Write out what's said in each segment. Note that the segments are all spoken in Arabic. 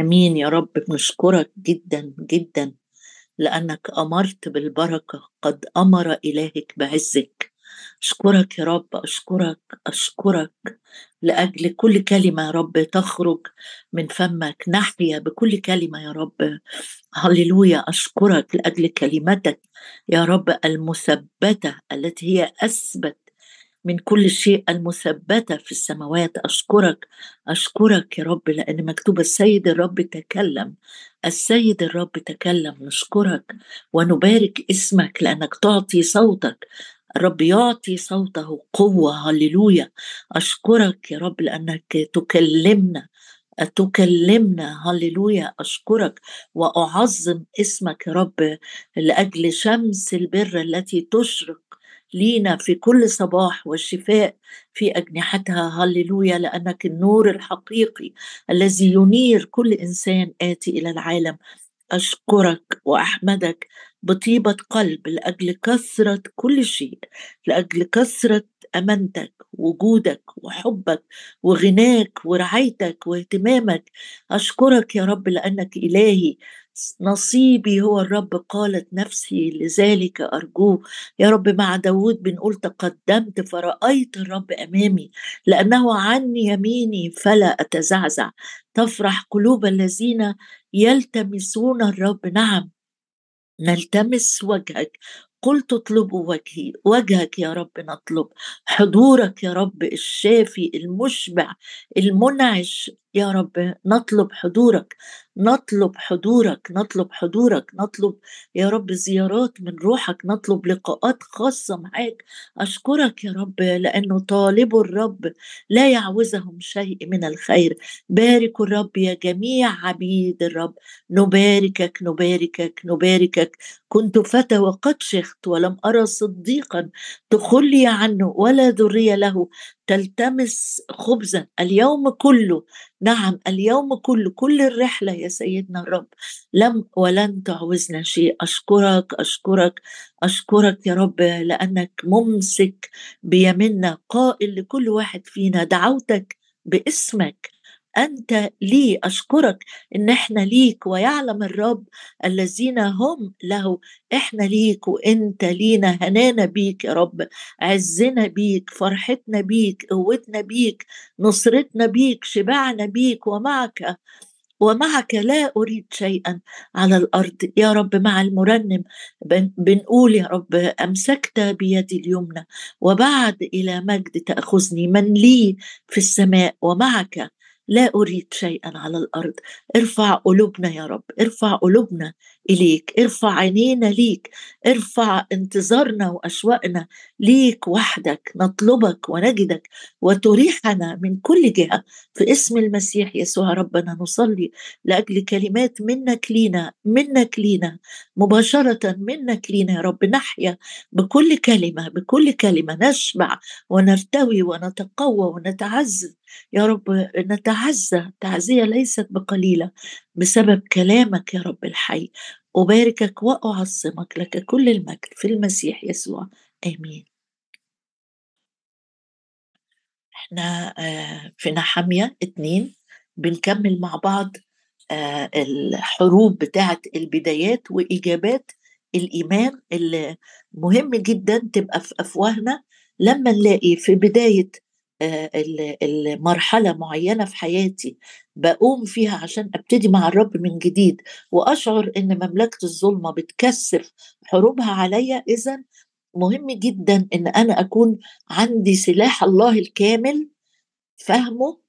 آمين يا رب نشكرك جدا جدا لأنك أمرت بالبركة قد أمر إلهك بعزك. أشكرك يا رب أشكرك أشكرك لأجل كل كلمة يا رب تخرج من فمك نحيا بكل كلمة يا رب. هللويا أشكرك لأجل كلمتك يا رب المثبتة التي هي أثبت من كل شيء المثبتة في السماوات. أشكرك أشكرك يا رب لأن مكتوب السيد الرب تكلم السيد الرب تكلم. نشكرك ونبارك اسمك لأنك تعطي صوتك. الرب يعطي صوته قوة. هللويا. أشكرك يا رب لأنك تكلمنا تكلمنا. هللويا. أشكرك وأعظم اسمك يا رب لأجل شمس البر التي تشرق لينا في كل صباح والشفاء في أجنحتها. هللويا لأنك النور الحقيقي الذي ينير كل إنسان آتي إلى العالم. أشكرك وأحمدك بطيبة قلب لأجل كثرة كل شيء لأجل كثرة أمانتك وجودك وحبك وغناك ورعايتك واهتمامك. أشكرك يا رب لأنك إلهي. نصيبي هو الرب قالت نفسي لذلك أرجوه. يا رب مع داود بنقول تقدمت فرأيت الرب أمامي لأنه عني يميني فلا أتزعزع. تفرح قلوب الذين يلتمسون الرب. نعم نلتمس وجهك. قلت اطلبوا وجهي وجهك يا رب نطلب. حضورك يا رب الشافي المشبع المنعش. يا رب نطلب حضورك نطلب حضورك نطلب حضورك نطلب يا رب زيارات من روحك نطلب لقاءات خاصة معاك. أشكرك يا رب لأنه طالب الرب لا يعوزهم شيء من الخير. بارك الرب يا جميع عبيد الرب. نباركك نباركك نباركك. كنت فتى وقد شخت ولم أرى صديقا تخلي عنه ولا ذرية له. تلتمس خبزا اليوم كله. نعم اليوم كله. كل الرحلة يا سيدنا الرب. لم ولن تعوزنا شيء. أشكرك أشكرك أشكرك يا رب لأنك ممسك بيمنا قائل لكل واحد فينا دعوتك باسمك. أنت لي أشكرك إن إحنا ليك ويعلم الرب الذين هم له. إحنا ليك وإنت لينا. هنانا بيك يا رب. عزنا بيك فرحتنا بيك قوتنا بيك نصرتنا بيك شبعنا بيك. ومعك ومعك لا أريد شيئا على الأرض. يا رب مع المرنم بنقول يا رب أمسكت بيدي اليمنى وبعد إلى مجد تأخذني. من لي في السماء ومعك لا أريد شيئا على الأرض. ارفع قلوبنا يا رب. ارفع قلوبنا إليك. ارفع عينينا ليك. ارفع انتظارنا واشواقنا ليك وحدك. نطلبك ونجدك وتريحنا من كل جهة. في اسم المسيح يسوع ربنا نصلي لأجل كلمات منك لينا منك لينا. مباشرة منك لينا يا رب. نحيا بكل كلمة بكل كلمة. نشبع ونرتوي ونتقوى ونتعزز يا رب نتعزى تعزية ليست بقليلة بسبب كلامك يا رب الحي. أباركك وأعظمك لك كل المجد في المسيح يسوع. آمين. إحنا آه، في نحمية اتنين بنكمل مع بعض آه، الحروب بتاعت البدايات وإجابات الإيمان اللي مهم جدا تبقى في أفواهنا. لما نلاقي في بداية آه، المرحلة معينة في حياتي بقوم فيها عشان أبتدي مع الرب من جديد وأشعر إن مملكة الظلمة بتكثف حروبها عليا اذا مهم جدا إن أنا أكون عندي سلاح الله الكامل فهمه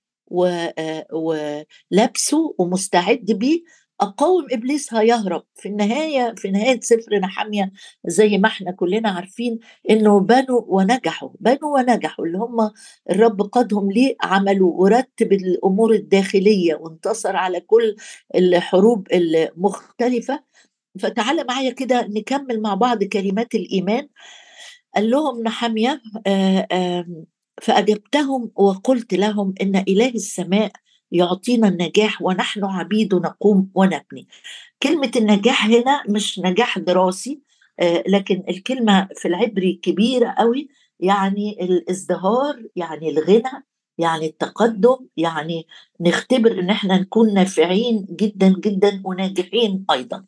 آه، ولابسه ومستعد بيه أقاوم ابليس هيهرب في النهاية في نهاية سفر نحمية زي ما إحنا كلنا عارفين إنه بنوا ونجحوا بنوا ونجحوا اللي هم الرب قادهم ليه عملوا ورتب الأمور الداخلية وانتصر على كل الحروب المختلفة. فتعالى معايا كده نكمل مع بعض كلمات الإيمان. قال لهم نحمية فأجبتهم وقلت لهم إن إله السماء يعطينا النجاح ونحن عبيد نقوم ونبني. كلمة النجاح هنا مش نجاح دراسي آه، لكن الكلمة في العبري كبيرة قوي يعني الازدهار يعني الغنى يعني التقدم يعني نختبر إن إحنا نكون نافعين جدا جدا وناجحين أيضا.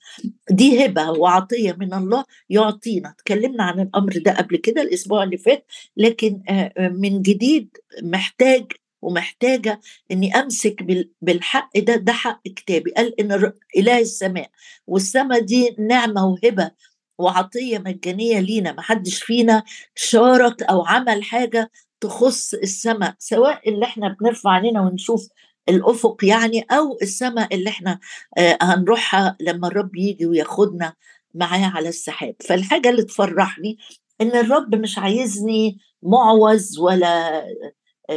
دي هبة وعطية من الله يعطينا. اتكلمنا عن الأمر ده قبل كده الأسبوع اللي فات لكن آه، آه، من جديد محتاج ومحتاجة إني أمسك بالحق ده ده حق كتابي. قال إن إله السماء والسماء دي نعمة وهبة وعطية مجانية لينا. ما حدش فينا شارك أو عمل حاجة تخص السماء سواء اللي إحنا بنرفع عينينا ونشوف الأفق يعني أو السماء اللي إحنا آه، هنروحها لما الرب يجي وياخدنا معاه على السحاب. فالحاجة اللي تفرحني إن الرب مش عايزني معوز ولا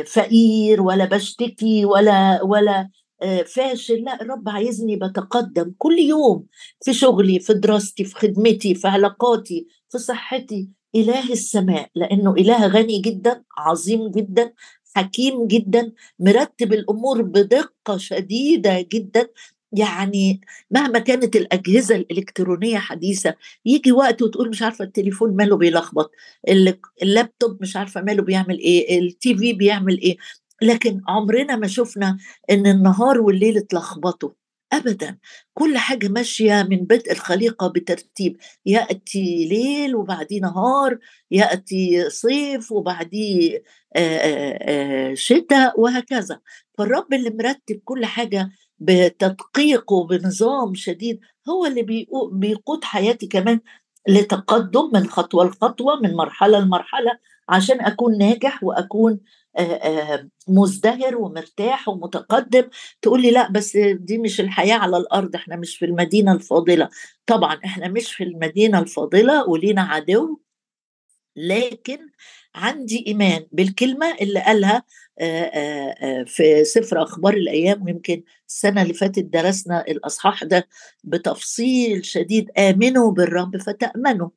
فقير ولا بشتكي ولا ولا آه، فاشل. لا الرب عايزني بتقدم كل يوم في شغلي في دراستي في خدمتي في علاقاتي في صحتي. إله السماء لأنه إله غني جدا عظيم جدا حكيم جدا مرتب الأمور بدقة شديدة جدا. يعني مهما كانت الأجهزة الإلكترونية حديثة يجي وقت وتقول مش عارفة التليفون ماله بيلخبط اللابتوب مش عارفة ماله بيعمل إيه التي في بيعمل إيه. لكن عمرنا ما شفنا إن النهار والليل اتلخبطوا ابدا. كل حاجة ماشية من بدء الخليقة بترتيب يأتي ليل وبعديه نهار يأتي صيف وبعديه شتاء وهكذا. فالرب اللي مرتب كل حاجة بتدقيق وبنظام شديد هو اللي بيقود حياتي كمان لتقدم من خطوة لخطوة من مرحلة لمرحلة عشان أكون ناجح وأكون مزدهر ومرتاح ومتقدم. تقول لي لا بس دي مش الحياة على الأرض إحنا مش في المدينة الفاضلة. طبعا إحنا مش في المدينة الفاضلة ولينا عدو لكن عندي إيمان بالكلمة اللي قالها في سفر أخبار الأيام ويمكن السنة اللي فاتت درسنا الأصحاح ده بتفصيل شديد آمنوا بالرب فتأمنوا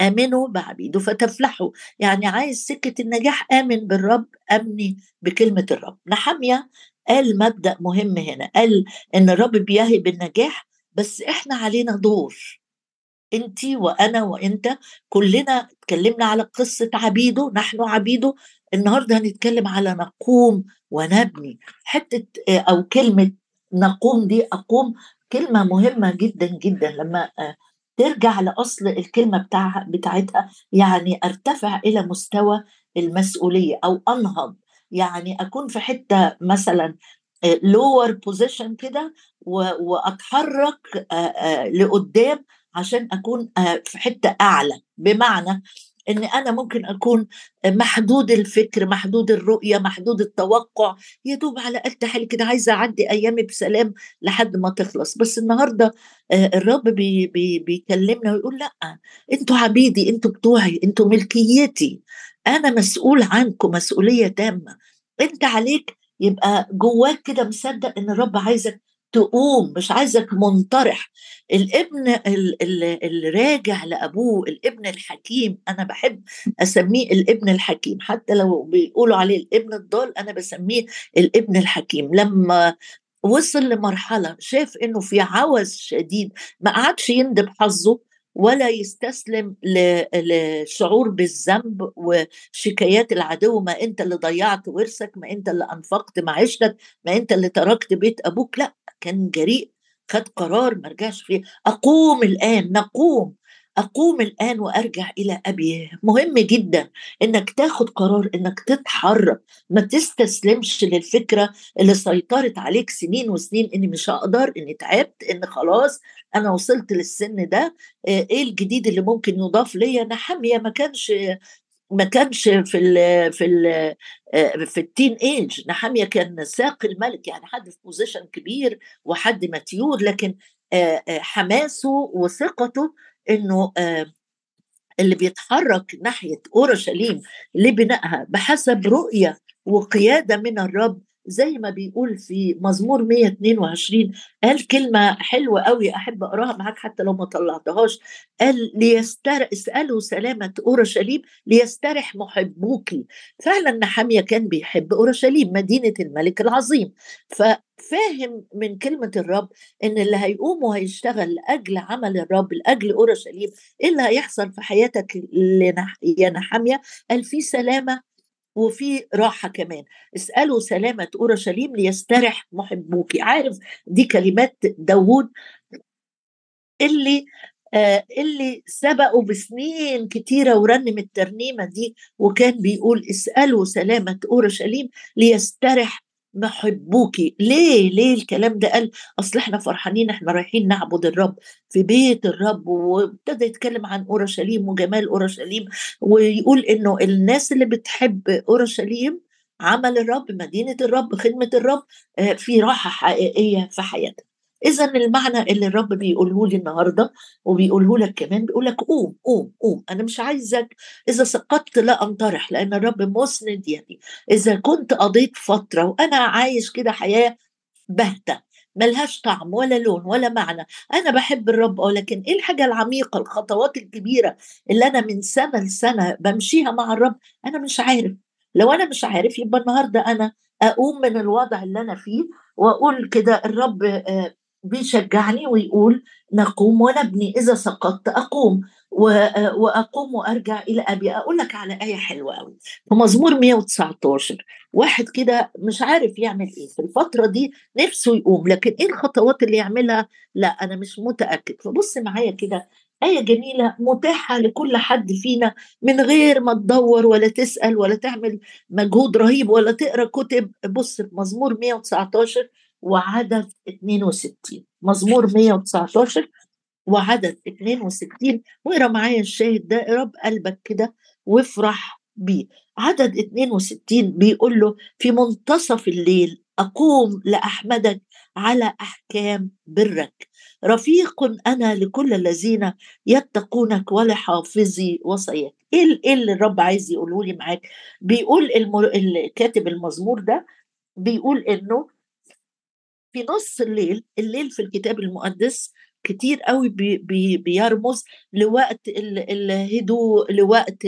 آمنوا بعبيده فتفلحوا يعني عايز سكة النجاح آمن بالرب آمني بكلمة الرب. نحمية قال مبدأ مهم هنا قال إن الرب بيهب النجاح بس إحنا علينا دور. انت وأنا وأنت كلنا اتكلمنا على قصة عبيده نحن عبيده. النهارده هنتكلم على نقوم ونبني. حتة أو كلمة نقوم دي أقوم كلمة مهمة جدا جدا. لما ترجع لأصل الكلمة بتاع بتاعتها يعني أرتفع إلى مستوى المسؤولية أو أنهض. يعني أكون في حتة مثلا lower position كده وأتحرك لقدام عشان أكون في حتة أعلى. بمعنى إن أنا ممكن أكون محدود الفكر محدود الرؤية محدود التوقع. يا دوب على قد حالي كده عايزة أعدي أيامي بسلام لحد ما تخلص. بس النهارده الرب بي بي بيكلمنا ويقول لأ أنتوا عبيدي أنتوا بتوعي أنتوا ملكيتي. أنا مسؤول عنكم مسؤولية تامة. أنت عليك يبقى جواك كده مصدق إن الرب عايزك تقوم مش عايزك منطرح. الابن اللي راجع لأبوه الابن الحكيم أنا بحب أسميه الابن الحكيم. حتى لو بيقولوا عليه الابن الضال أنا بسميه الابن الحكيم. لما وصل لمرحلة شاف إنه في عوز شديد ما قعدش يندب حظه ولا يستسلم للشعور بالذنب وشكايات العدو. ما أنت اللي ضيعت ورثك ما أنت اللي أنفقت معيشتك ما أنت اللي تركت بيت أبوك. لا كان جريء خد قرار ما رجعش فيه أقوم الآن نقوم. أقوم الآن وأرجع إلى أبي. مهم جدا إنك تاخد قرار إنك تتحرك. ما تستسلمش للفكرة اللي سيطرت عليك سنين وسنين إني مش هقدر إني تعبت إن خلاص أنا وصلت للسن ده. آه، إيه الجديد اللي ممكن يضاف ليا؟ نحميا ما كانش ما كانش في ال في ال آه، في ال teenage. نحميا كان ساقي الملك يعني حد في position كبير وحد mature لكن آه، حماسه وثقته إنه اللي بيتحرك ناحية أورشليم لبنائها بحسب رؤية وقيادة من الرب زي ما بيقول في مزمور 122 قال كلمة حلوة قوي أحب أقراها معاك حتى لو ما طلعتهاش. قال ليستر اسألوا سلامة أورشليم ليسترح محبوك. فعلا نحامية كان بيحب أورشليم مدينة الملك العظيم. ففاهم من كلمة الرب إن اللي هيقوم وهيشتغل لأجل عمل الرب لأجل أورشليم إيه اللي هيحصل في حياتك يا نحامية؟ قال في سلامة وفي راحة كمان. اسألوا سلامة أورشليم ليسترح محبوك عارف دي كلمات داوود اللي آه اللي سبقوا بسنين كتيرة ورنم الترنيمة دي وكان بيقول اسألوا سلامة أورشليم ليسترح محبوكي ليه؟ ليه الكلام ده؟ قال أصل إحنا فرحانين إحنا رايحين نعبد الرب في بيت الرب وابتدى يتكلم عن أورشليم وجمال أورشليم ويقول إنه الناس اللي بتحب أورشليم عمل الرب مدينة الرب خدمة الرب آه، في راحة حقيقية في حياتها. إذا المعنى اللي الرب بيقوله لي النهارده وبيقوله لك كمان بيقول لك قوم قوم قوم. أنا مش عايزك إذا سقطت لا أنطرح لأن الرب مسند يدي إذا كنت قضيت فترة وأنا عايش كده حياة بهته ملهاش طعم ولا لون ولا معنى أنا بحب الرب آه لكن إيه الحاجة العميقة الخطوات الكبيرة اللي أنا من سنة لسنة بمشيها مع الرب؟ أنا مش عارف. لو أنا مش عارف يبقى النهارده أنا أقوم من الوضع اللي أنا فيه وأقول كده الرب آه، بيشجعني ويقول نقوم ونبني إذا سقطت أقوم وأقوم وأرجع إلى أبي. أقول لك على آية حلوة قوي في مزمور 119 واحد كده مش عارف يعمل إيه. في الفترة دي نفسه يقوم لكن إيه الخطوات اللي يعملها؟ لا أنا مش متأكد. فبص معايا كده آية جميلة متاحة لكل حد فينا من غير ما تدور ولا تسأل ولا تعمل مجهود رهيب ولا تقرأ كتب. بص في مزمور 119 وعدد 62 مزمور 119 وعدد 62 واقرا معايا الشاهد ده اقرا بقلبك كده وافرح بيه. عدد 62 بيقول له في منتصف الليل أقوم لأحمدك على أحكام برك. رفيق أنا لكل الذين يتقونك ولحافظي وصاياك. إيه إيه اللي الرب عايز يقوله لي معاك؟ بيقول. الكاتب المزمور ده بيقول إنه في نص الليل الليل في الكتاب المقدس كتير قوي بي بي بيرمز لوقت الهدوء لوقت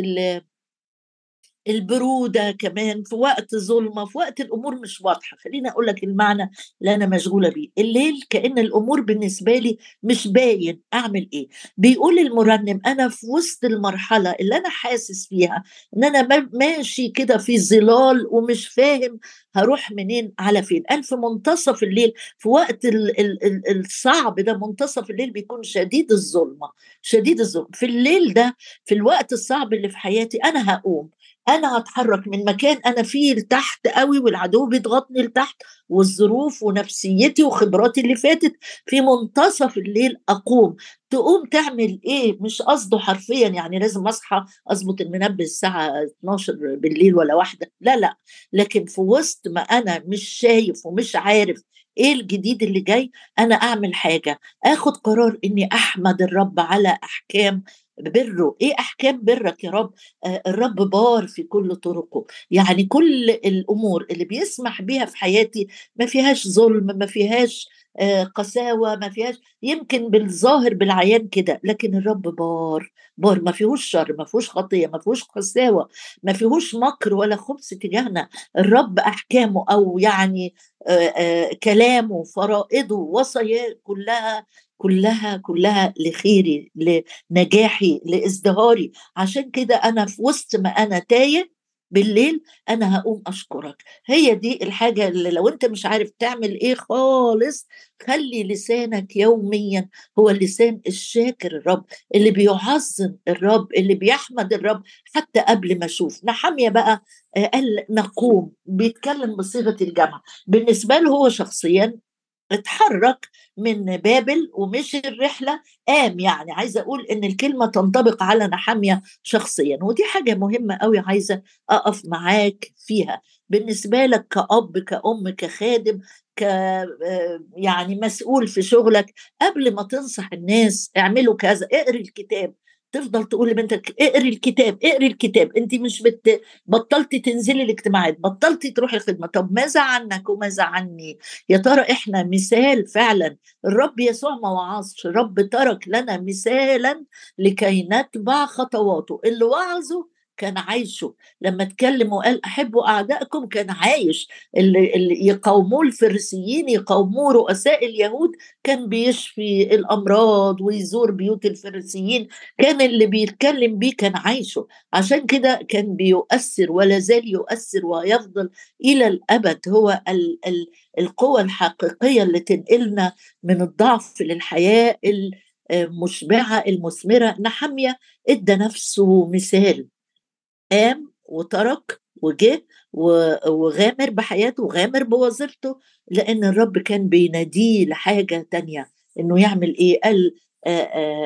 البرودة كمان في وقت ظلمة في وقت الأمور مش واضحة. خليني أقول لك المعنى اللي أنا مشغولة بيه. الليل كأن الأمور بالنسبة لي مش باين أعمل إيه. بيقول المرنم أنا في وسط المرحلة اللي أنا حاسس فيها إن أنا ماشي كده في ظلال ومش فاهم هروح منين على فين. قال في منتصف الليل في وقت ال ال ال الصعب ده منتصف الليل بيكون شديد الظلمة شديد الظلم. في الليل ده في الوقت الصعب اللي في حياتي أنا هقوم. أنا هتحرك من مكان أنا فيه لتحت قوي والعدو بيضغطني لتحت والظروف ونفسيتي وخبراتي اللي فاتت. في منتصف الليل أقوم. تقوم تعمل إيه؟ مش قصده حرفيا يعني لازم أصحى أظبط المنبه الساعة 12 بالليل ولا واحدة. لا لا. لكن في وسط ما أنا مش شايف ومش عارف إيه الجديد اللي جاي أنا أعمل حاجة. آخد قرار إني أحمد الرب على أحكام بره. إيه أحكام برك يا رب؟ آه الرب بار في كل طرقه. يعني كل الأمور اللي بيسمح بيها في حياتي ما فيهاش ظلم ما فيهاش آه قساوة ما فيهاش يمكن بالظاهر بالعيان كده لكن الرب بار. بار ما فيهوش شر ما فيهوش خطية ما فيهوش قساوة ما فيهوش مكر ولا خبث تجاهنا. الرب أحكامه أو يعني كلامه فرائضه وصاياه كلها كلها كلها لخيري لنجاحي لإزدهاري. عشان كده أنا في وسط ما أنا تايه بالليل أنا هقوم أشكرك. هي دي الحاجة اللي لو أنت مش عارف تعمل إيه خالص خلي لسانك يوميا هو اللسان الشاكر الرب اللي بيعظم الرب اللي بيحمد الرب حتى قبل ما أشوف. نحمية بقى آه، قال نقوم. بيتكلم بصيغة الجمع. بالنسبة له هو شخصيا اتحرك من بابل ومشي الرحلة. قام يعني عايزة أقول إن الكلمة تنطبق على نحامية شخصيا ودي حاجة مهمة قوي عايزة أقف معاك فيها. بالنسبة لك كأب كأم كخادم ك آه، يعني مسؤول في شغلك قبل ما تنصح الناس اعملوا كذا اقري الكتاب. تفضل تقول لبنتك اقري الكتاب اقري الكتاب انت مش بت... بطلتي تنزلي الاجتماعات بطلتي تروحي الخدمة. طب ماذا عنك وماذا عني؟ يا ترى إحنا مثال فعلا الرب يسوع ما وعظش الرب ترك لنا مثالا لكي نتبع خطواته. اللي وعظه كان عايشه. لما اتكلم وقال أحبوا أعدائكم كان عايش. اللي, اللي يقاوموه الفريسيين يقاوموه رؤساء اليهود كان بيشفي الأمراض ويزور بيوت الفريسيين. كان اللي بيتكلم بيه كان عايشه. عشان كده كان بيؤثر ولا زال يؤثر ويفضل إلى الأبد. هو ال ال القوة الحقيقية اللي تنقلنا من الضعف للحياة المشبعة المثمرة. نحمية ادى نفسه مثال. قام وترك وجه وغامر بحياته وغامر بوظيفته لأن الرب كان بيناديه لحاجة تانية إنه يعمل إيه؟ قال آآ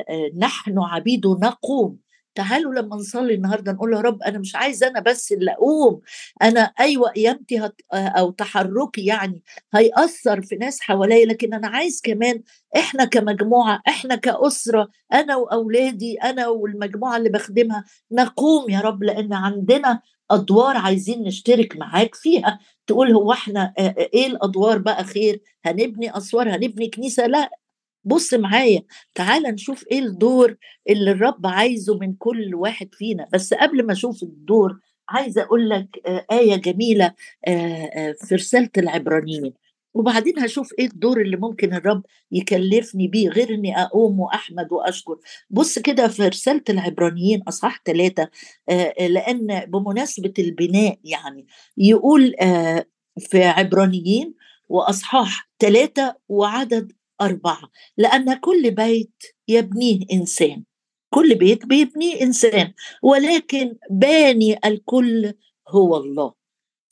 آآ نحن عبيد نقوم. تعالوا لما نصلي النهارده نقول يا رب أنا مش عايز أنا بس اللي أقوم أنا أيوه قيامتي هت... أو تحركي يعني هيأثر في ناس حواليا لكن أنا عايز كمان إحنا كمجموعة إحنا كأسرة أنا وأولادي أنا والمجموعة اللي بخدمها نقوم يا رب لأن عندنا أدوار عايزين نشترك معاك فيها. تقول هو إحنا إيه الأدوار بقى؟ خير هنبني أسوار هنبني كنيسة؟ لا بص معايا تعال نشوف إيه الدور اللي الرب عايزه من كل واحد فينا. بس قبل ما أشوف الدور عايزة أقول لك آية جميلة في رسالة العبرانيين. وبعدين هشوف إيه الدور اللي ممكن الرب يكلفني بيه غير إني أقوم وأحمد وأشكر. بص كده في رسالة العبرانيين أصحاح ثلاثة لأن بمناسبة البناء يعني يقول في عبرانيين وأصحاح ثلاثة وعدد أربعة لأن كل بيت يبنيه إنسان. كل بيت بيبنيه إنسان ولكن باني الكل هو الله.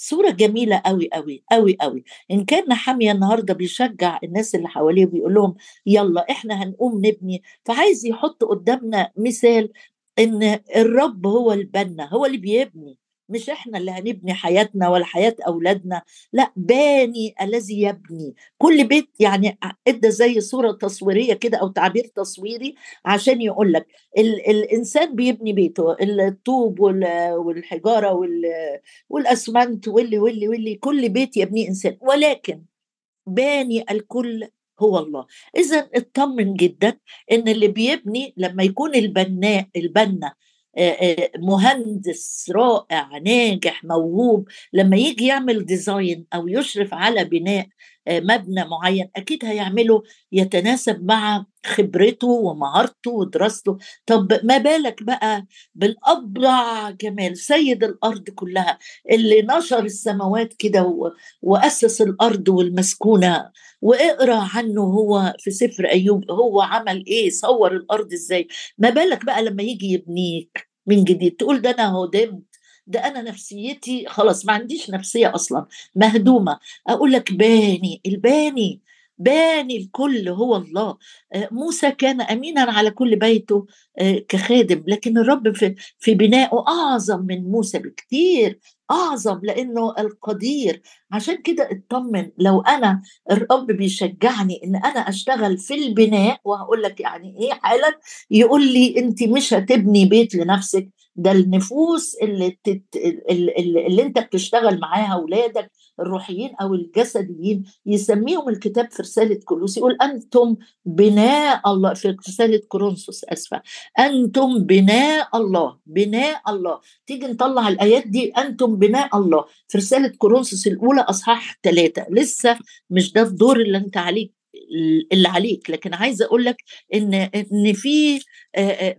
صورة جميلة قوي قوي قوي قوي إن كان نحمية النهاردة بيشجع الناس اللي حواليه وبيقول لهم يلا إحنا هنقوم نبني فعايز يحط قدامنا مثال إن الرب هو البنا هو اللي بيبني. مش إحنا اللي هنبني حياتنا ولا حياة أولادنا لأ باني الذي يبني. كل بيت يعني إدى زي صورة تصويرية كده أو تعبير تصويري عشان يقول لك ال الإنسان بيبني بيته الطوب والحجارة والأسمنت واللي واللي واللي كل بيت يبنيه إنسان. ولكن باني الكل هو الله. اذا اطمن جدا إن اللي بيبني لما يكون البناء البنا مهندس رائع ناجح موهوب لما يجي يعمل ديزاين أو يشرف على بناء مبنى معين أكيد هيعمله يتناسب مع خبرته ومهارته ودراسته. طب ما بالك بقى بالابرع جمال سيد الأرض كلها اللي نشر السماوات كده وأسس الأرض والمسكونة وإقرأ عنه هو في سفر أيوب هو عمل إيه صور الأرض إزاي؟ ما بالك بقى لما يجي يبنيك من جديد تقول ده أنا هدمت ده أنا نفسيتي خلاص ما عنديش نفسية أصلا مهدومة. أقول لك باني الباني باني الكل هو الله. موسى كان امينا على كل بيته كخادم. لكن الرب في في بنائه أعظم من موسى بكتير أعظم لأنه القدير. عشان كده اطمن لو أنا الرب بيشجعني إن أنا أشتغل في البناء وهقول لك يعني إيه حالا يقول لي أنت مش هتبني بيت لنفسك ده النفوس اللي, تت... اللي, اللي انت بتشتغل معاها اولادك الروحيين أو الجسديين يسميهم الكتاب في رسالة كولوس يقول أنتم بناء الله في رسالة كورنثوس آسفة أنتم بناء الله بناء الله. تيجي نطلع الآيات دي أنتم بناء الله. في رسالة كورنثوس الأولى أصحاح ثلاثة لسه مش ده الدور اللي أنت عليك اللي عليك. لكن عايزة أقول لك إن إن في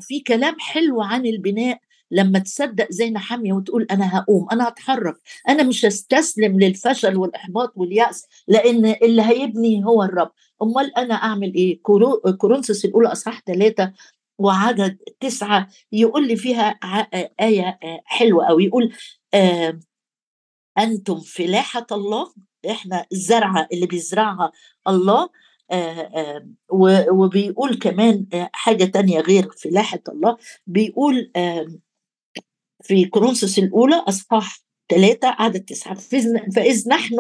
في كلام حلو عن البناء لما تصدق زي نحامية وتقول أنا هقوم أنا هتحرك أنا مش هستسلم للفشل والإحباط واليأس لأن اللي هيبني هو الرب. أمال أنا أعمل إيه؟ كورنثوس الأولى أصحاح ثلاثة وعدد تسعة يقول لي فيها آية حلوة أو يقول آه أنتم فلاحة الله إحنا الزرعة اللي بيزرعها الله آه آه وبيقول كمان حاجة تانية غير فلاحة الله بيقول في كورنثوس الأولى أصحاح ثلاثة عدد تسعة. فإذ نحن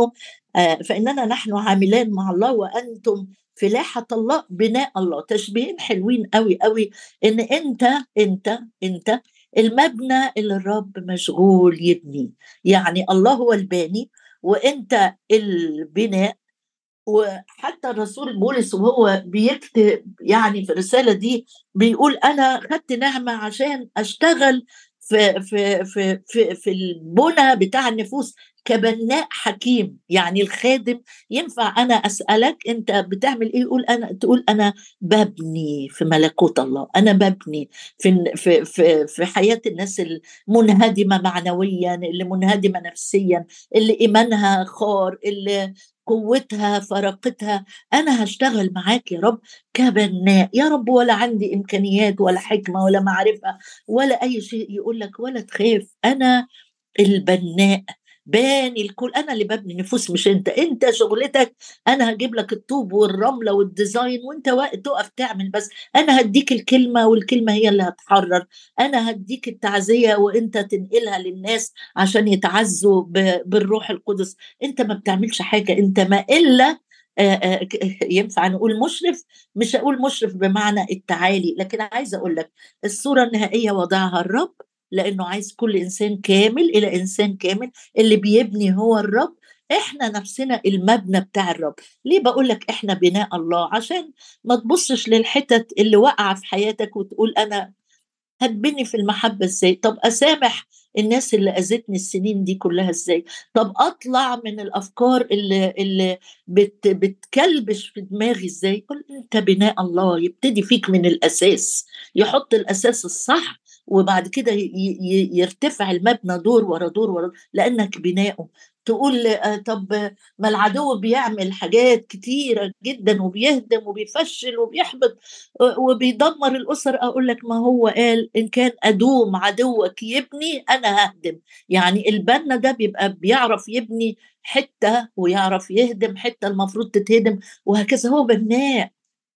فإننا نحن عاملان مع الله وأنتم فلاحة الله بناء الله. تشبيهين حلوين قوي قوي إن أنت أنت أنت المبنى اللي الرب مشغول يبني يعني الله هو الباني وأنت البناء. وحتى الرسول بولس وهو بيكتب يعني في الرسالة دي بيقول أنا خدت نعمة عشان أشتغل في في في في, في البنى بتاع النفوس كبناء حكيم يعني الخادم ينفع أنا أسألك أنت بتعمل إيه؟ يقول أنا تقول أنا ببني في ملكوت الله أنا ببني في في في, في حياة الناس المنهدمة معنويا اللي منهدمة نفسيا اللي إيمانها خار اللي قوتها فرقتها أنا هشتغل معاك يا رب كبناء. يا رب ولا عندي إمكانيات ولا حكمة ولا معرفة ولا أي شيء يقول لك ولا تخاف. أنا البناء. باني الكل. أنا اللي ببني نفوس مش أنت. أنت شغلتك أنا هجيب لك الطوب والرملة والديزاين وأنت تقف تعمل بس. أنا هديك الكلمة والكلمة هي اللي هتحرر. أنا هديك التعزية وأنت تنقلها للناس عشان يتعزوا بالروح القدس. أنت ما بتعملش حاجة. أنت ما إلا ينفع نقول مشرف؟ مش أقول مشرف بمعنى التعالي. لكن عايزه أقول لك الصورة النهائية وضعها الرب لأنه عايز كل إنسان كامل إلى إنسان كامل اللي بيبني هو الرب. إحنا نفسنا المبنى بتاع الرب. ليه بقول لك إحنا بناء الله؟ عشان ما تبصش للحتت اللي واقعة في حياتك وتقول أنا هتبني في المحبة إزاي؟ طب أسامح الناس اللي أذتني السنين دي كلها إزاي؟ طب أطلع من الأفكار اللي اللي بت بتكلبش في دماغي إزاي؟ قل أنت بناء الله يبتدي فيك من الأساس يحط الأساس الصح. وبعد كده يرتفع المبنى دور ورا دور ورا لأنك بناؤه تقول آه، طب ما العدو بيعمل حاجات كتيرة جدا وبيهدم وبيفشل وبيحبط آه، وبيدمر الأسر. أقول لك ما هو قال إن كان أدوم عدوك يبني أنا ههدم. يعني البنا ده بيبقى بيعرف يبني حتة ويعرف يهدم حتة المفروض تتهدم وهكذا. هو بناء.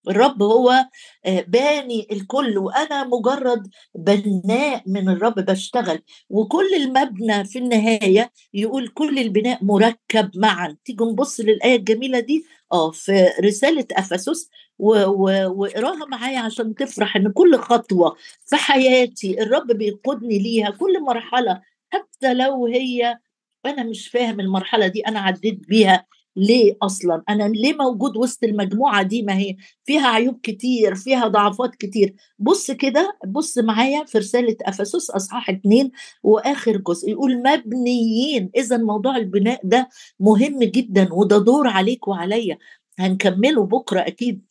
الرب هو آه، باني الكل وأنا مجرد بناء من الرب بشتغل. وكل المبنى في النهاية يقول كل البناء مركب معا. تيجي نبص للآية الجميلة دي؟ آه في رسالة أفسس واقراها معايا عشان تفرح إن كل خطوة في حياتي الرب بيقودني ليها. كل مرحلة حتى لو هي أنا مش فاهم المرحلة دي أنا عديت بيها ليه أصلا؟ أنا ليه موجود وسط المجموعة دي؟ ما هي فيها عيوب كتير فيها ضعفات كتير. بص كده بص معايا في رسالة أفسس أصحاح اتنين وآخر جزء يقول مبنيين. اذا موضوع البناء ده مهم جدا وده دور عليك وعليا. هنكمله بكرة أكيد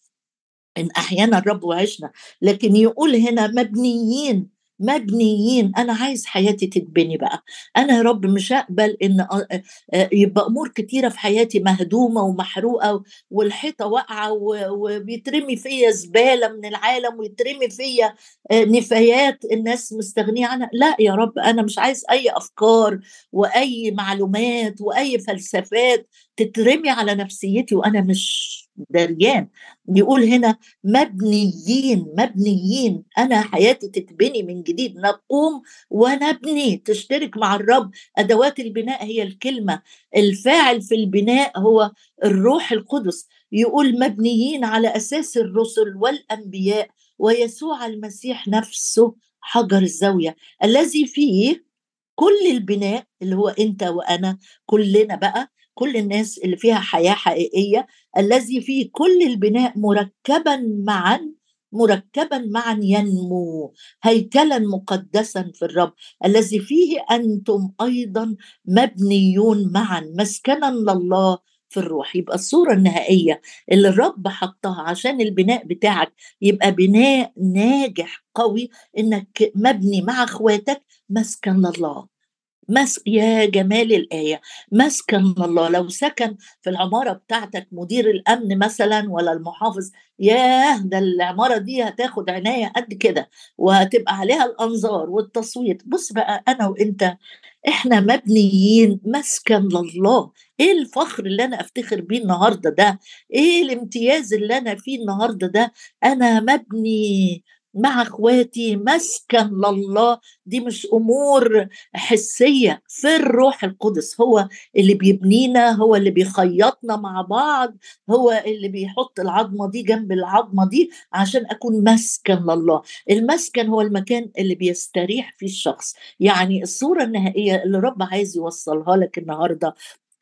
إن أحيانا الرب وعشنا. لكن يقول هنا مبنيين. مبنيين. أنا عايز حياتي تتبني بقى. أنا يا رب مش هقبل إن يبقى أمور كتيرة في حياتي مهدومة ومحروقة والحيطة واقعة وبيترمي فيا زبالة من العالم ويترمي فيا نفايات الناس مستغنية عنها. لا يا رب أنا مش عايز أي أفكار وأي معلومات وأي فلسفات تترمي على نفسيتي وأنا مش دريان. بيقول هنا مبنيين مبنيين. أنا حياتي تتبني من جديد. نقوم ونبني. تشترك مع الرب. أدوات البناء هي الكلمة. الفاعل في البناء هو الروح القدس. يقول مبنيين على أساس الرسل والأنبياء. ويسوع المسيح نفسه حجر الزاوية. الذي فيه كل البناء اللي هو أنت وأنا كلنا بقى كل الناس اللي فيها حياة حقيقية الذي فيه كل البناء مركبا معا مركبا معا ينمو هيكلا مقدسا في الرب. الذي فيه أنتم أيضا مبنيون معا مسكنا لله في الروح. يبقى الصورة النهائية اللي الرب حطها عشان البناء بتاعك يبقى بناء ناجح قوي إنك مبني مع أخواتك مسكن لله. مس يا جمال الآية مسكن الله. لو سكن في العمارة بتاعتك مدير الأمن مثلا ولا المحافظ ياه! ده العمارة دي هتاخد عناية قد كده وهتبقى عليها الأنظار والتصويت. بص بقى أنا وإنت إحنا مبنيين مسكن لله. إيه الفخر اللي أنا أفتخر بيه النهارده ده؟ إيه الامتياز اللي أنا فيه النهارده ده؟ أنا مبني مع اخواتي مسكن لله. دي مش أمور حسية في الروح القدس. هو اللي بيبنينا هو اللي بيخيطنا مع بعض هو اللي بيحط العظمة دي جنب العظمة دي عشان أكون مسكن لله. المسكن هو المكان اللي بيستريح فيه الشخص. يعني الصورة النهائية اللي رب عايز يوصلها لك النهارده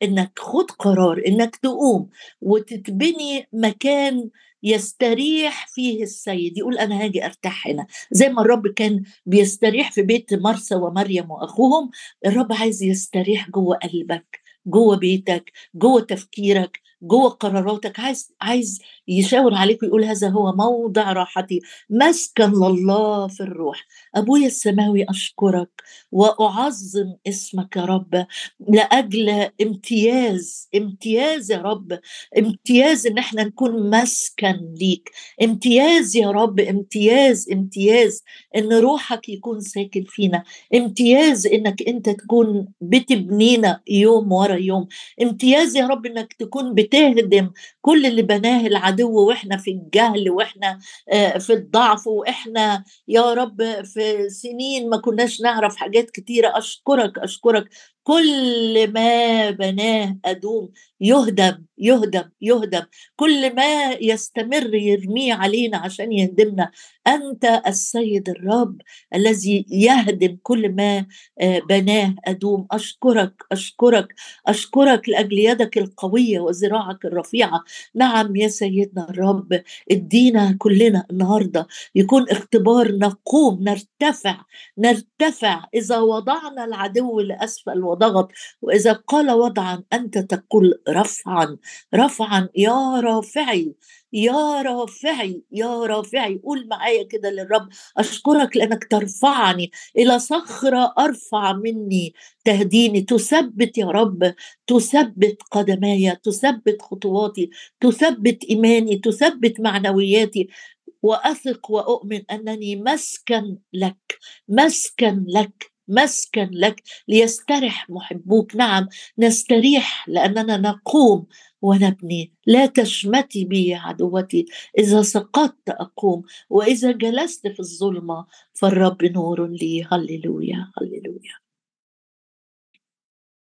إنك خد قرار إنك تقوم وتتبني مكان يستريح فيه السيد يقول أنا هاجي أرتاح هنا. زي ما الرب كان بيستريح في بيت مرسى ومريم وأخوهم الرب عايز يستريح جوه قلبك جوه بيتك جوه تفكيرك. جوه قراراتك عايز عايز يشاور عليك ويقول هذا هو موضع راحتي. مسكن لله في الروح. أبويا السماوي أشكرك وأعظم اسمك يا رب. لأجل امتياز امتياز يا رب. امتياز إن إحنا نكون مسكن ليك. امتياز يا رب امتياز امتياز إن روحك يكون ساكن فينا. امتياز إنك أنت تكون بتبنينا يوم ورا يوم. امتياز يا رب إنك تكون بت تهدم كل اللي بناه العدو وإحنا في الجهل وإحنا آه، في الضعف وإحنا يا رب في سنين ما كناش نعرف حاجات كتيرة. أشكرك أشكرك. كل ما بناه أدوم يهدم يهدم يهدم. كل ما يستمر يرميه علينا عشان يهدمنا. أنت السيد الرب الذي يهدم كل ما آه، بناه. أدوم. أشكرك أشكرك أشكرك لأجل يدك القوية وذراعك الرفيعة. نعم يا سيدنا الرب ادينا كلنا النهارده يكون اختبار نقوم نرتفع نرتفع. إذا وضعنا العدو لأسفل وضغط وإذا قال وضعا أنت تقول رفعا رفعا يا رافعي. يا رافعي يا رافعي قول معايا كده للرب أشكرك لأنك ترفعني إلى صخرة أرفع مني تهديني. تثبت يا رب تثبت قدماي تثبت خطواتي تثبت إيماني تثبت معنوياتي. وأثق وأؤمن أنني مسكن لك مسكن لك مسكن لك ليسترح محبوك. نعم نستريح لأننا نقوم ونبني لا تشمتي بي عدوتي. إذا سقطت أقوم وإذا جلست في الظلمة فالرب نور لي. هللويا هللويا.